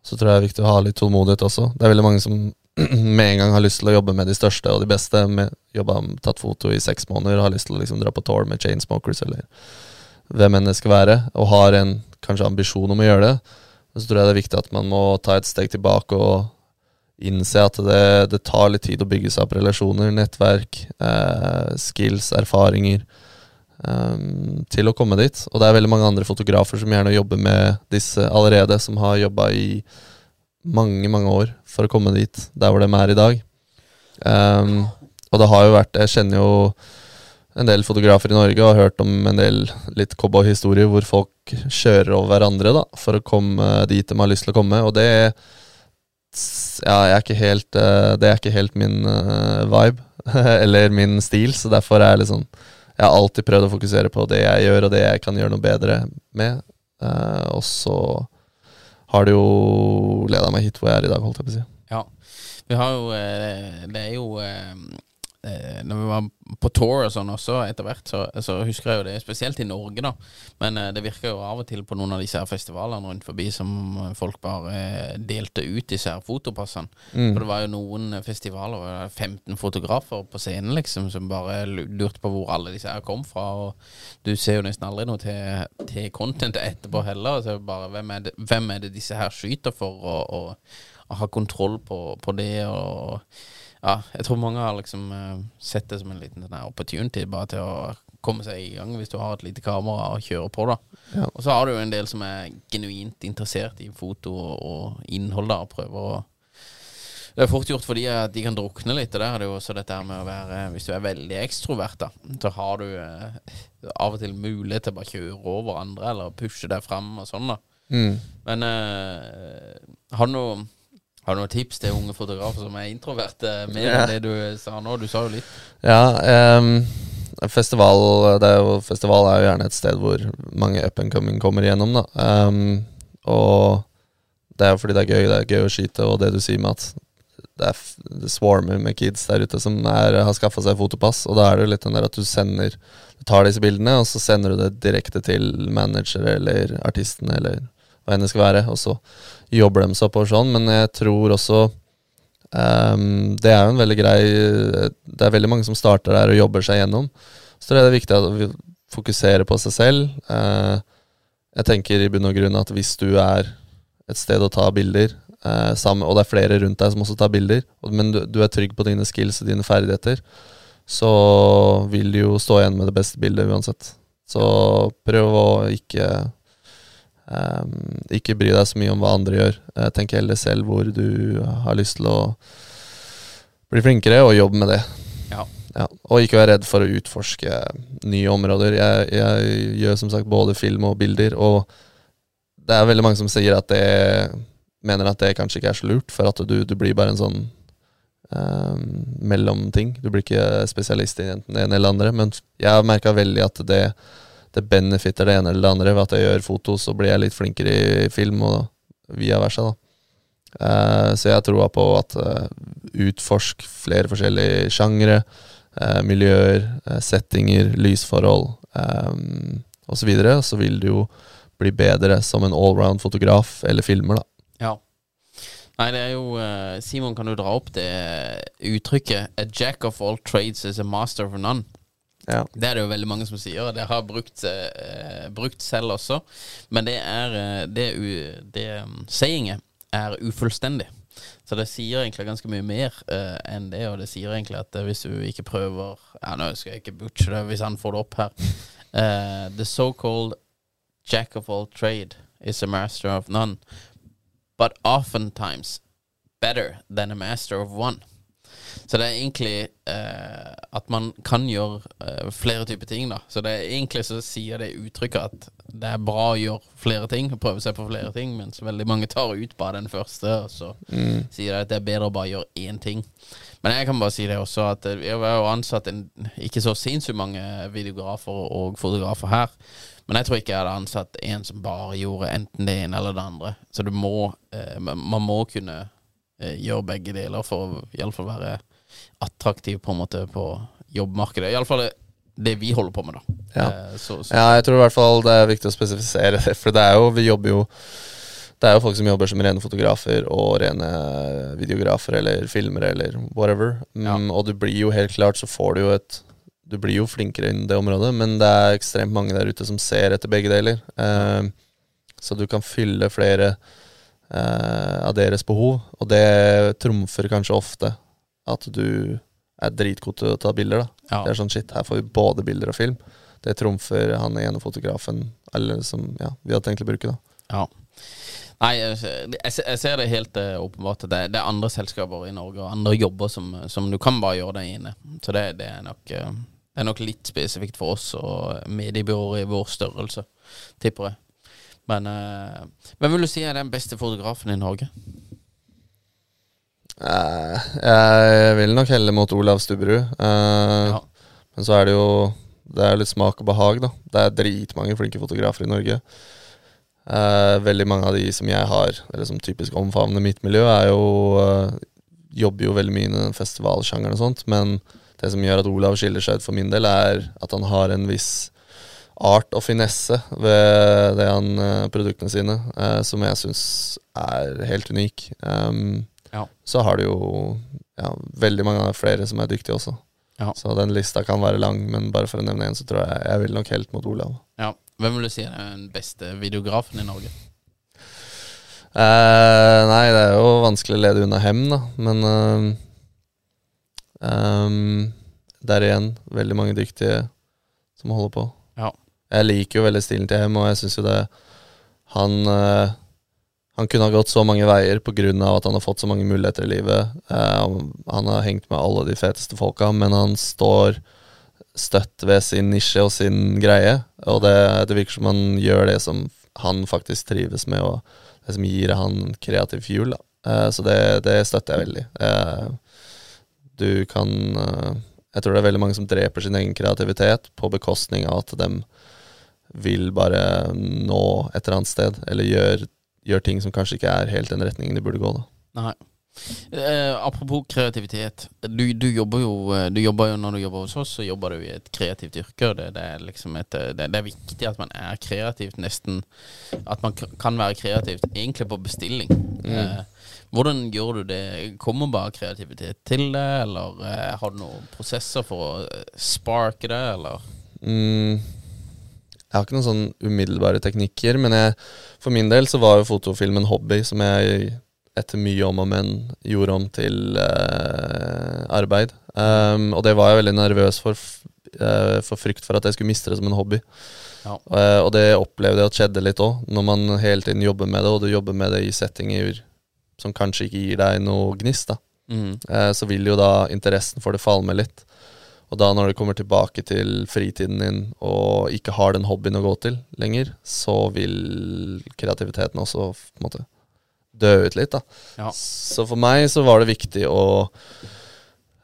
så tror jeg det er viktig å ha litt tålmodighet også. Det er veldig mange som med en gang har lyst til å jobbe med de største og de beste. Med, jobba, tatt foto i seks måneder, har lyst til å liksom dra på tour med Chainsmokers eller hvem enn det skal være, og har en kanskje ambisjon om å gjøre det. Så tror jeg det er viktig at man må ta et steg tilbake og innse at det, det tar litt tid å bygge seg opp relasjoner, nettverk, eh, skills, erfaringer eh, til å komme dit. Og det er veldig mange andre fotografer som gjerne jobber med disse allerede, som har jobba i mange, mange år for å komme dit, der hvor de er i dag. Um, og det har jo vært Jeg kjenner jo en del fotografer i Norge og har hørt om en del litt cowboyhistorier hvor folk kjører over hverandre da, for å komme dit de har lyst til å komme. Og det ja, jeg er ikke helt, eh, det er ikke helt min eh, vibe, eller min stil, så derfor er jeg sånn Jeg har alltid prøvd å fokusere på det jeg gjør, og det jeg kan gjøre noe bedre med. Eh, og så har det jo leda meg hit hvor jeg er i dag, holdt jeg på å si. Ja. Vi har jo Det er jo eh, eh, Når vi var på tour og sånn også etter hvert, så, så husker jeg jo det, spesielt i Norge, da. Men eh, det virker jo av og til på noen av disse her festivalene rundt forbi som eh, folk bare eh, delte ut disse her fotopassene. Mm. For det var jo noen festivaler, Og det var 15 fotografer på scenen, liksom, som bare lurte på hvor alle disse her kom fra. Og du ser jo nesten aldri noe til, til contentet etterpå heller. Så bare, hvem, er det, hvem er det disse her skyter for, og, og, og ha kontroll på, på det? og ja, jeg tror mange har liksom uh, sett det som en liten denne, her opportunity bare til å komme seg i gang hvis du har et lite kamera og kjøre på, da. Ja. Og så har du jo en del som er genuint interessert i foto og, og innhold, da, og prøver å det er fort gjort fordi at de kan drukne litt. Og der er det jo også dette med å være Hvis du er veldig ekstrovert, da, så har du eh, av og til mulighet til å bare kjøre over andre eller pushe deg fram og sånn, da. Mm. Men eh, har du noe har du noen tips til unge fotografer som er introverte, mer Ja. enn det du sa nå? Du sa jo litt. Ja, um, festival, det er jo, festival er jo gjerne et sted hvor mange up and coming kommer igjennom, da. Um, og det er jo fordi det er gøy, det er gøy å skyte, og det du sier med at det, er, det swarmer med kids der ute som er, har skaffa seg fotopass, og da er det jo litt den der at du sender Du tar disse bildene, og så sender du det direkte til manager eller artisten eller hva enn det skal være, og så jobber de seg oppover sånn, men jeg tror også um, det er jo en veldig grei Det er veldig mange som starter der og jobber seg gjennom. Så det er viktig at vi fokuserer på seg selv. Uh, jeg tenker i bunn og grunn at hvis du er et sted å ta bilder, uh, sammen, og det er flere rundt deg som også tar bilder, men du, du er trygg på dine skills og dine ferdigheter, så vil du jo stå igjen med det beste bildet uansett. Så prøv å ikke Um, ikke bry deg så mye om hva andre gjør. Uh, tenk heller selv hvor du har lyst til å bli flinkere, og jobbe med det. Ja. Ja, og ikke være redd for å utforske nye områder. Jeg, jeg gjør som sagt både film og bilder, og det er veldig mange som sier at det mener at det kanskje ikke er så lurt, for at du, du blir bare en sånn um, mellomting. Du blir ikke spesialist i enten det ene eller andre. Men jeg har merka veldig at det det benefitter det ene eller det andre ved at jeg gjør foto, så blir jeg litt flinkere i film, og via versa, da. Uh, så jeg tror på at uh, utforsk flere forskjellige sjangre, uh, miljøer, settinger, lysforhold um, osv., så, så vil du jo bli bedre som en allround fotograf eller filmer, da. Ja. Nei, det er jo Simon, kan du dra opp det uttrykket 'A jack of all trades is a master of none'? Ja. Det er det jo veldig mange som sier, og det har brukt, eh, brukt selv også. Men det er eh, Det, det um, sayinget er ufullstendig. Så det sier egentlig ganske mye mer uh, enn det, og det sier egentlig at eh, hvis du ikke prøver Ja, nå skal jeg ikke butche det hvis han får det opp her. Uh, the so-called jack of all trade is a master of none, but oftentimes better than a master of one. Så det er egentlig eh, at man kan gjøre eh, flere typer ting, da. Så det er egentlig så sier det uttrykket at det er bra å gjøre flere ting, prøve seg på flere ting, mens veldig mange tar ut bare den første, og så mm. sier de at det er bedre å bare gjøre én ting. Men jeg kan bare si det også, at vi har jo ansatt en, ikke så sinnssykt mange videografer og fotografer her. Men jeg tror ikke jeg hadde ansatt en som bare gjorde enten det ene eller det andre. Så du må, eh, man må kunne eh, gjøre begge deler for å iallfall være attraktiv på en måte på jobbmarkedet. Iallfall det, det vi holder på med, da. Ja. Eh, så, så. ja, jeg tror i hvert fall det er viktig å spesifisere det, for det er jo Vi jobber jo det er jo folk som jobber som rene fotografer og rene videografer eller filmere eller whatever. Ja. Mm, og du blir jo helt klart så får du jo et Du blir jo flinkere innen det området, men det er ekstremt mange der ute som ser etter begge deler. Uh, så du kan fylle flere eh, av deres behov, og det trumfer kanskje ofte at du er dritgod til å ta bilder. da. Ja. Det er sånn shit, her får vi både bilder og film. Det trumfer han ene fotografen eller som ja, vi hadde tenkt å bruke. da. Ja. Nei, jeg, ser det helt uh, åpenbart. Det, det, er andre selskaper i Norge og andre jobber som, som du kan bare gjøre der inne. Så det, det, er nok, uh, det, er nok, litt spesifikt for oss og mediebyråer i vår størrelse, tipper jeg. Men uh, hvem vil du si er den beste fotografen i Norge? Uh, jeg vil nok helle mot Olav Stubberud. Uh, ja. Men så er det jo Det er litt smak og behag, da. Det er dritmange flinke fotografer i Norge. Uh, veldig mange av de som jeg har, eller som typisk omfavner mitt miljø, er jo Jobber jo veldig mye i den festivalsjangeren og sånt, men det som gjør at Olav skiller seg ut for min del, er at han har en viss art og finesse ved det han, produktene sine, som jeg syns er helt unik. Um, ja. Så har du jo ja, veldig mange flere som er dyktige også. Ja. Så den lista kan være lang, men bare for å nevne én, så tror jeg jeg vil nok helt mot Olav. Ja. Hvem vil du si er den beste videografen i Norge? Eh, nei, det er jo vanskelig å lede unna Hem, da. Men uh, um, der igjen, veldig mange dyktige som holder på. Jeg liker jo veldig stilen til Hem, og jeg syns jo det Han uh, han kunne ha gått så mange veier pga. at han har fått så mange muligheter i livet. Uh, han har hengt med alle de feteste folka, men han står støtt ved sin nisje og sin greie. Og det, det, virker som han gjør det som han faktisk trives med, og det som gir han kreativ fuel. Da. så det, det, støtter jeg veldig. Du kan Jeg tror det er veldig mange som dreper sin egen kreativitet på bekostning av at de vil bare nå et eller annet sted, eller gjør, gjør ting som kanskje ikke er helt den retningen de burde gå. da. Nei. Eh, apropos kreativitet. Du, du, jobber jo, eh, du jobber jo når du jobber hos oss, så jobber du i et kreativt yrke. Det, det, er liksom et, eh, det, det, er viktig at man er kreativt, nesten At man kan være kreativt egentlig på bestilling. Mm. Eh, hvordan gjør du det? Kommer bare kreativitet til det, eller eh, har du noen prosesser for å eh, sparke det, eller? Mm. Jeg har ikke noen sånn umiddelbare teknikker, men jeg, for min del så var jo fotofilm en hobby som jeg etter mye om og men gjorde om til uh, arbeid. Um, og det var jeg veldig nervøs for, uh, for frykt for at jeg skulle miste det som en hobby. Ja. Uh, og det opplevde jeg at skjedde litt òg, når man hele tiden jobber med det, og du jobber med det i settinger som kanskje ikke gir deg noe gnist, da. Mm. Uh, så vil jo da interessen for det falle med litt. Og da når du kommer tilbake til fritiden din og ikke har den hobbyen å gå til lenger, så vil kreativiteten også på en måte dø ut litt, da. Ja. Så for meg så var det viktig å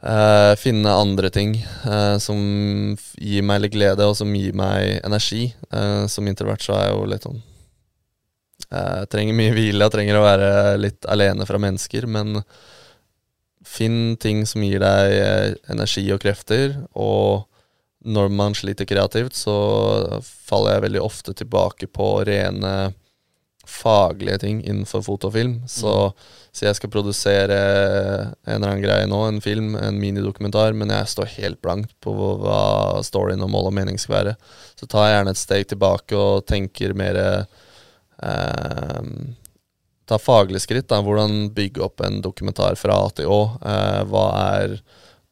uh, finne andre ting uh, som gir meg litt glede, og som gir meg energi. Uh, som introvert så er jeg jo litt sånn Jeg trenger mye hvile, jeg trenger å være litt alene fra mennesker, men finn ting som gir deg eh, energi og krefter, og når man sliter kreativt, så faller jeg veldig ofte tilbake på rene faglige ting innenfor foto og film. Så så jeg skal produsere en eller annen greie nå, en film, en minidokumentar, men jeg står helt blankt på hva storyen og mål og mening skal være. Så tar jeg gjerne et steg tilbake og tenker mer eh, Ta faglig skritt. da, Hvordan bygge opp en dokumentar fra A til Å. Eh, hva er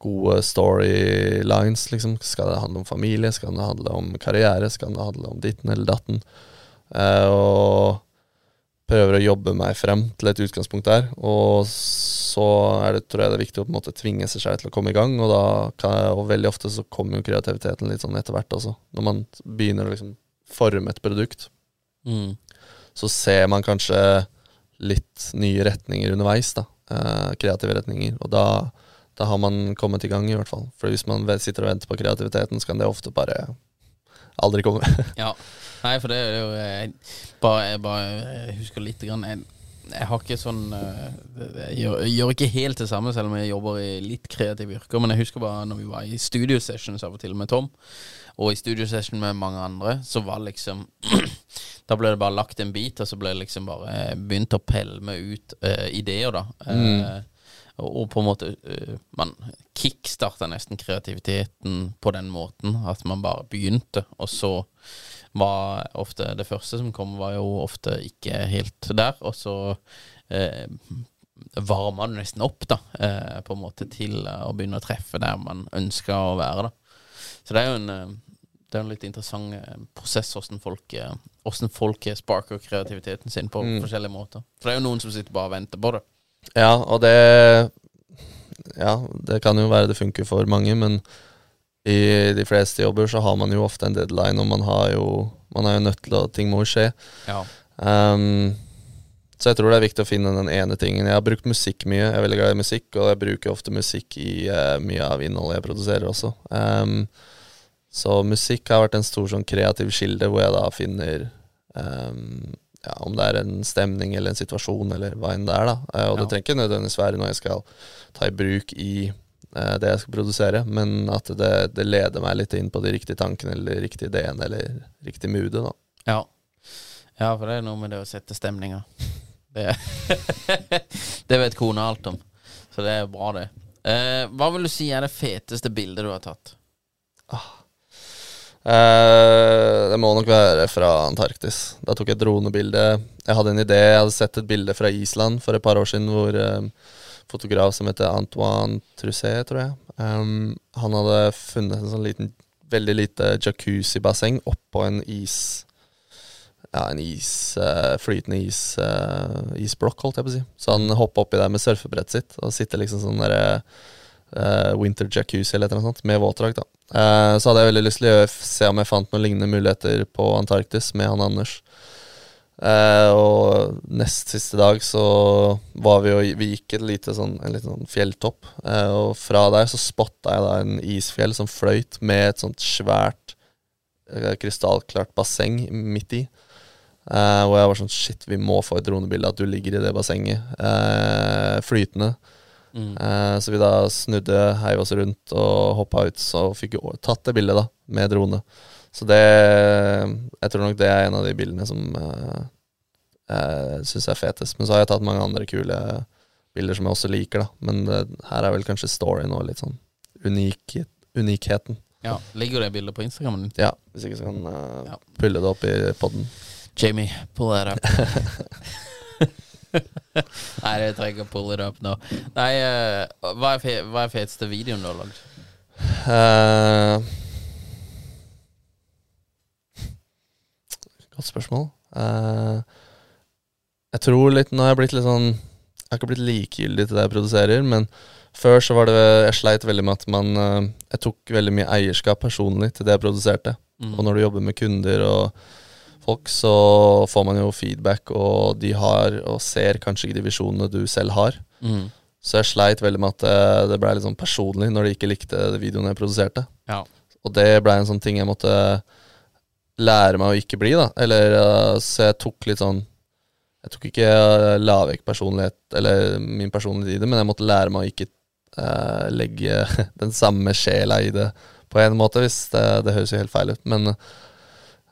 gode storylines? liksom? Skal det handle om familie? Skal det handle om karriere? Skal det handle om ditten eller datten? Eh, og prøver å jobbe meg frem til et utgangspunkt der. Og så er det, tror jeg det er viktig å på en måte tvinge seg selv til å komme i gang. Og, da kan jeg, og veldig ofte så kommer jo kreativiteten litt sånn etter hvert, altså. Når man begynner å liksom forme et produkt, Mm. så ser man kanskje litt nye retninger underveis, da. Eh, kreative retninger. Og da, da har man kommet i gang, i hvert fall. For hvis man sitter og venter på kreativiteten, så kan det ofte bare aldri komme. Ja. Nei, for det er jo Jeg bare, jeg bare husker litt grann jeg, jeg har ikke sånn eh, Jeg gjør, jeg gjør ikke helt det samme, selv om jeg jobber i litt kreative yrker. Men jeg husker bare når vi var i studiosessions av og til med Tom, og i studiosession med mange andre, så var liksom Da ble det bare lagt en bit, og så ble det liksom bare begynt å pælme ut uh, ideer, da. Mm. og, og på en måte eh, Man kickstarta nesten kreativiteten på den måten. At man bare begynte, og så var ofte det første som kom, var jo ofte ikke helt der. Og så eh, varma det nesten opp, da, eh, på en måte til eh, å begynne å treffe der man ønska å være, da. Så det er jo en eh, det er en litt interessant eh, prosess hvordan folk, eh, hvordan folk sparker kreativiteten sin på forskjellige måter. For det er jo noen som sitter bare og venter på det. Ja, og det Ja, det kan jo være det funker for mange, men i de fleste jobber så har man jo ofte en deadline, og man har jo Man er jo nødt til å Ting må jo skje. Ja. Um, så jeg tror det er viktig å finne den ene tingen. Jeg har brukt musikk mye. Jeg er veldig glad i musikk, og jeg bruker ofte musikk i uh, mye av innholdet jeg produserer også. Um, så musikk har vært en stor sånn kreativ kilde, hvor jeg da finner um, ja, om det er en stemning eller en situasjon eller hva enn det er. da Eh, Og det Ja. trenger ikke nødvendigvis være noe jeg skal ta i bruk i uh, det jeg skal produsere, men at det, det leder meg litt inn på de riktige tankene eller de riktige ideene eller riktig moodet. da Ja. ja, for det er noe med det å sette stemninger. Det, det vet kona alt om, så det er bra, det. Eh, hva vil du si er det feteste bildet du har tatt? Eh, det må nok være fra Antarktis. Da tok jeg et dronebilde. Jeg hadde en idé, jeg hadde sett et bilde fra Island for et par år siden hvor eh, fotograf som heter Antoine Trusset, tror jeg, um, han hadde funnet en sånn liten, veldig lite jacuzzi-basseng oppå en is ja, en is, uh, flytende is, uh, isblokk, holdt jeg på å si. Så han hoppa oppi der med surfebrettet sitt og sitter liksom sånn derre winter jacuzzi eller noe sånt, med våtdrakt. da. Eh, så hadde jeg veldig lyst til å se om jeg fant noen lignende muligheter på Antarktis med han Anders. Eh, og nest siste dag så var vi og vi gikk et lite sånn, en liten sånn fjelltopp. Eh, og fra der så spotta jeg da en isfjell som fløyt med et sånt svært krystallklart basseng midt i. hvor jeg var sånn Shit, vi må få et dronebilde at du ligger i det bassenget. eh, flytende. Eh, så vi da snudde, heiv oss rundt og hoppa ut, så fikk tatt det bildet da, med drone. Så det Jeg tror nok det er en av de bildene som uh, jeg syns er fetest. Men så har jeg tatt mange andre kule bilder som jeg også liker, da. Men det, her er vel kanskje storyen og litt sånn unik, unikheten. Ja, Ligger det bildet på Instagrammen din? Ja, hvis ikke så kan uh, Ja. pulle det opp i podden. Jamie, pull that up. Nei, jeg trenger å pull it up nå. Nei, uh, hva, er fe hva er feteste videoen du har lagd? Uh, Godt spørsmål. Uh, jeg tror litt Nå har jeg blitt litt sånn Jeg har ikke blitt likegyldig til det jeg produserer, men før så var det Jeg sleit veldig med at man Jeg tok veldig mye eierskap personlig til det jeg produserte. Mm. Og når du jobber med kunder og folk, så får man jo feedback, og de har og ser kanskje ikke de visjonene du selv har. Mm. Så jeg sleit veldig med at det, det ble litt sånn personlig når de ikke likte videoen jeg produserte. Ja. Og det ble en sånn ting jeg måtte lære meg å ikke bli, da. Eller uh, Så jeg tok litt sånn Jeg tok ikke uh, personlighet, eller min personlighet i det, men jeg måtte lære meg å ikke eh, legge den samme sjela i det på en måte, hvis det, det høres jo helt feil ut. Men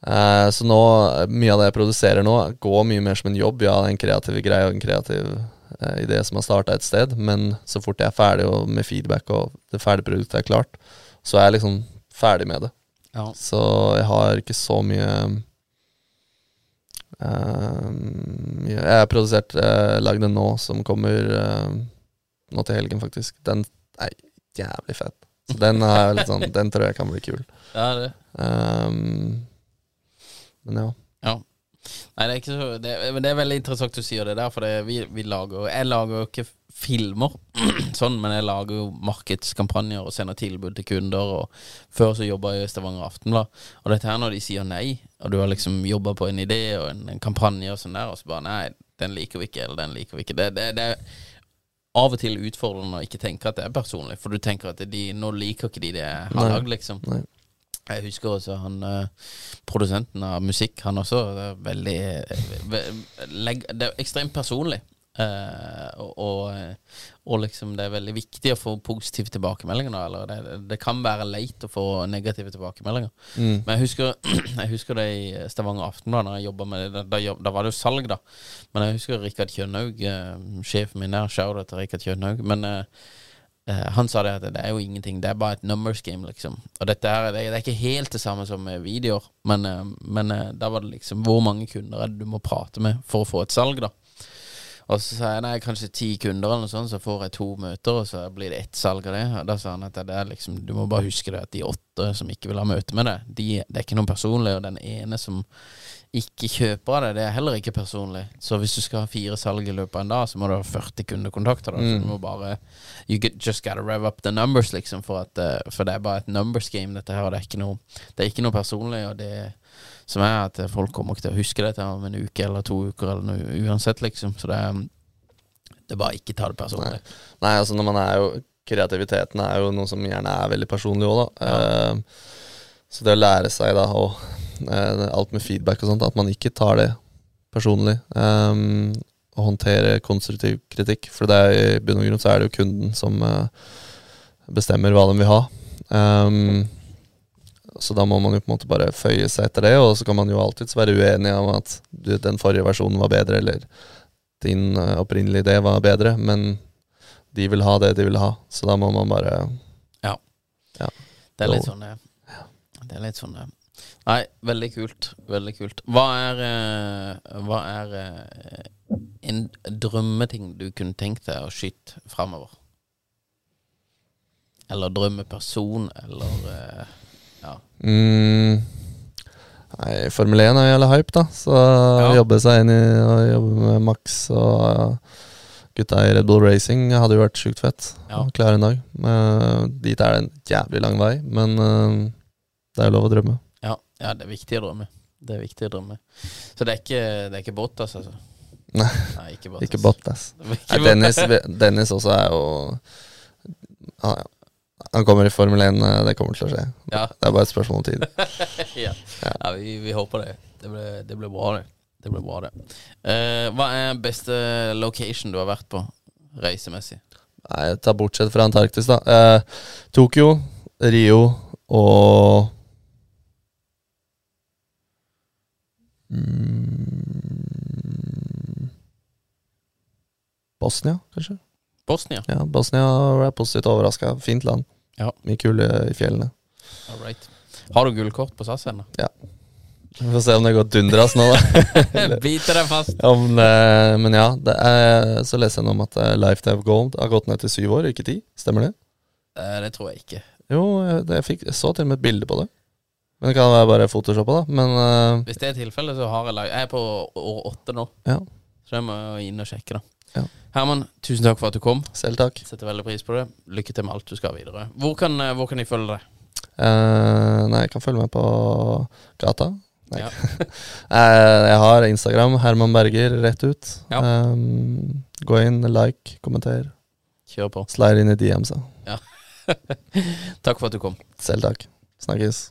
uh, Så nå, mye av det jeg produserer nå, går mye mer som en jobb. Ja, en kreativ greie og en kreativ uh, idé som har starta et sted, men så fort jeg er ferdig og med feedback og det ferdige produktet er klart, så er jeg liksom ferdig med det. Ja. Så jeg har ikke så mye uh, Jeg har produsert uh, lagd en nå som kommer eh, nå til helgen, faktisk. Den er jævlig fett. Så den, er litt sånn, den tror jeg kan bli kul. ja, det. Um, men ja. Ja. Nei, det er ikke så det, det er veldig interessant du sier det der, for det, vi, vi lager Jeg lager jo ikke filmer sånn, men jeg lager jo markedskampanjer og sender tilbud til kunder. Og før så jobba jeg i Stavanger Aftenblad. Og dette her når de sier nei, og du har liksom jobba på en idé og en, en kampanje og sånn der, og så bare nei, den liker vi ikke, eller den liker vi ikke. Det, det, det er av og til utfordrende å ikke tenke at det er personlig, for du tenker at de, nå liker ikke de det jeg har lagd, liksom. Nei. Jeg husker også han eh, produsenten av musikk, han også. Det er veldig Det er ekstremt personlig. Eh, og, og, eh, og liksom det er veldig viktig å få positive tilbakemeldinger. Eller det, det kan være leit å få negative tilbakemeldinger. Mm. Men jeg husker, jeg husker det i Stavanger Aftenblad, da, da, da var det jo salg, da. Men jeg husker Rikard Kjønhaug, sjefen min der, shout til Rikard Kjønhaug. Men eh, han sa det at det er jo ingenting, det er bare et numbers game, liksom. Og dette her, det, er ikke helt det samme som videoer, men, eh, men eh, da var det liksom hvor mange kunder er det du må prate med for å få et salg, da. Og så sa jeg nei, kanskje ti kunder eller noe sånt, så får jeg to møter, og så blir det ett salg av det. Og da sa han at det er liksom, du må bare huske det at de åtte som ikke vil ha møte med deg, de, det er ikke noen personlig, og den ene som ikke kjøper av det, det er heller ikke personlig. Så hvis du skal ha fire salg i løpet av en dag, så må du ha 40 kundekontakter. Da. Så du må bare You get, just gotta rev up the numbers, liksom, for, at, eh, for det er bare et numbers game, dette her. Og det er ikke noe, det er ikke noe personlig, og det som er at folk kommer ikke til å huske dette om en uke eller to uker, eller noe uansett, liksom. Så det er, det er bare ikke ta det personlig. Nei, altså når man er jo Kreativiteten er jo noe som gjerne er veldig personlig òg, da. Eh, så det å lære seg da eh, alt med feedback og sånt, at man ikke tar det personlig. eh, og håndtere konstruktiv kritikk. For det er, i bunn og grunn så er det jo kunden som eh, bestemmer hva de vil ha. Um, så da må man jo på en måte bare føye seg etter det, og så kan man jo alltids være uenig om at du, den forrige versjonen var bedre, eller din eh, opprinnelige idé var bedre, men de vil ha det de vil ha, så da må man bare Ja Det er litt sånn det ja. Det er litt sånn det. Nei, veldig kult. Veldig kult. Hva er, eh, hva er eh, en drømmeting du kunne tenkt deg å skyte framover? Eller drømmeperson, eller eh, Ja. mm, Nei, Formel 1 er jo jævla hype, da, så Ja. jobbe seg inn i å jobbe med Max og gutta i Red Bull Racing hadde jo vært sjukt fett. Ja. Klare en dag. Men, dit er det en jævlig lang vei, men det er jo lov å drømme. Ja, ja, det er viktig å drømme. Det er viktig å drømme. Så det er ikke, det er ikke Bottas, altså? Nei, Nei ikke Bottas. ikke Bottas. Er ikke Nei, Dennis, Dennis også er jo han, han kommer i Formel 1, eh, det kommer til å skje. Ja. Det er bare et spørsmål om tid. ja, ja vi, vi håper det. Det blir, det blir bra, det. Det blir bra, det. Uh, hva er beste location du har vært på reisemessig? Nei, ta bortsett fra Antarktis, da. Uh, Tokyo, Rio og mm, Bosnia, kanskje? Bosnia. Ja, Bosnia er positivt overraska. Fint land. Ja. Mye kule i fjellene. All right. Har du gullkort på SAS ennå? Vi får se om det går dundras nå, da. Biter deg fast. Om det, men ja, det er, så leser jeg nå om at eh, Lifetime Gold har gått ned til syv år, ikke ti. Stemmer det? Eh, det tror jeg ikke. Jo, det, jeg, fikk, jeg så til og med et bilde på det. Men det kan være bare photoshoppa, da. Men uh, Hvis det er tilfellet, så har jeg lag... Jeg er på år åtte nå, ja, så jeg må inn og sjekke, da. Ja. Herman, tusen takk for at du kom. selv takk. Setter veldig pris på det. Lykke til med alt du skal videre. Hvor kan, eh, hvor kan de følge deg? Uh, nei, jeg kan følge med på gata. Nei. Ja. Jeg har Instagram, Herman Berger, rett ut. Ja. Um, gå inn, like, kommenter. Kjør på. Slide inn i DM-sa. Ja. Takk for at du kom. Selv takk. Snakkes.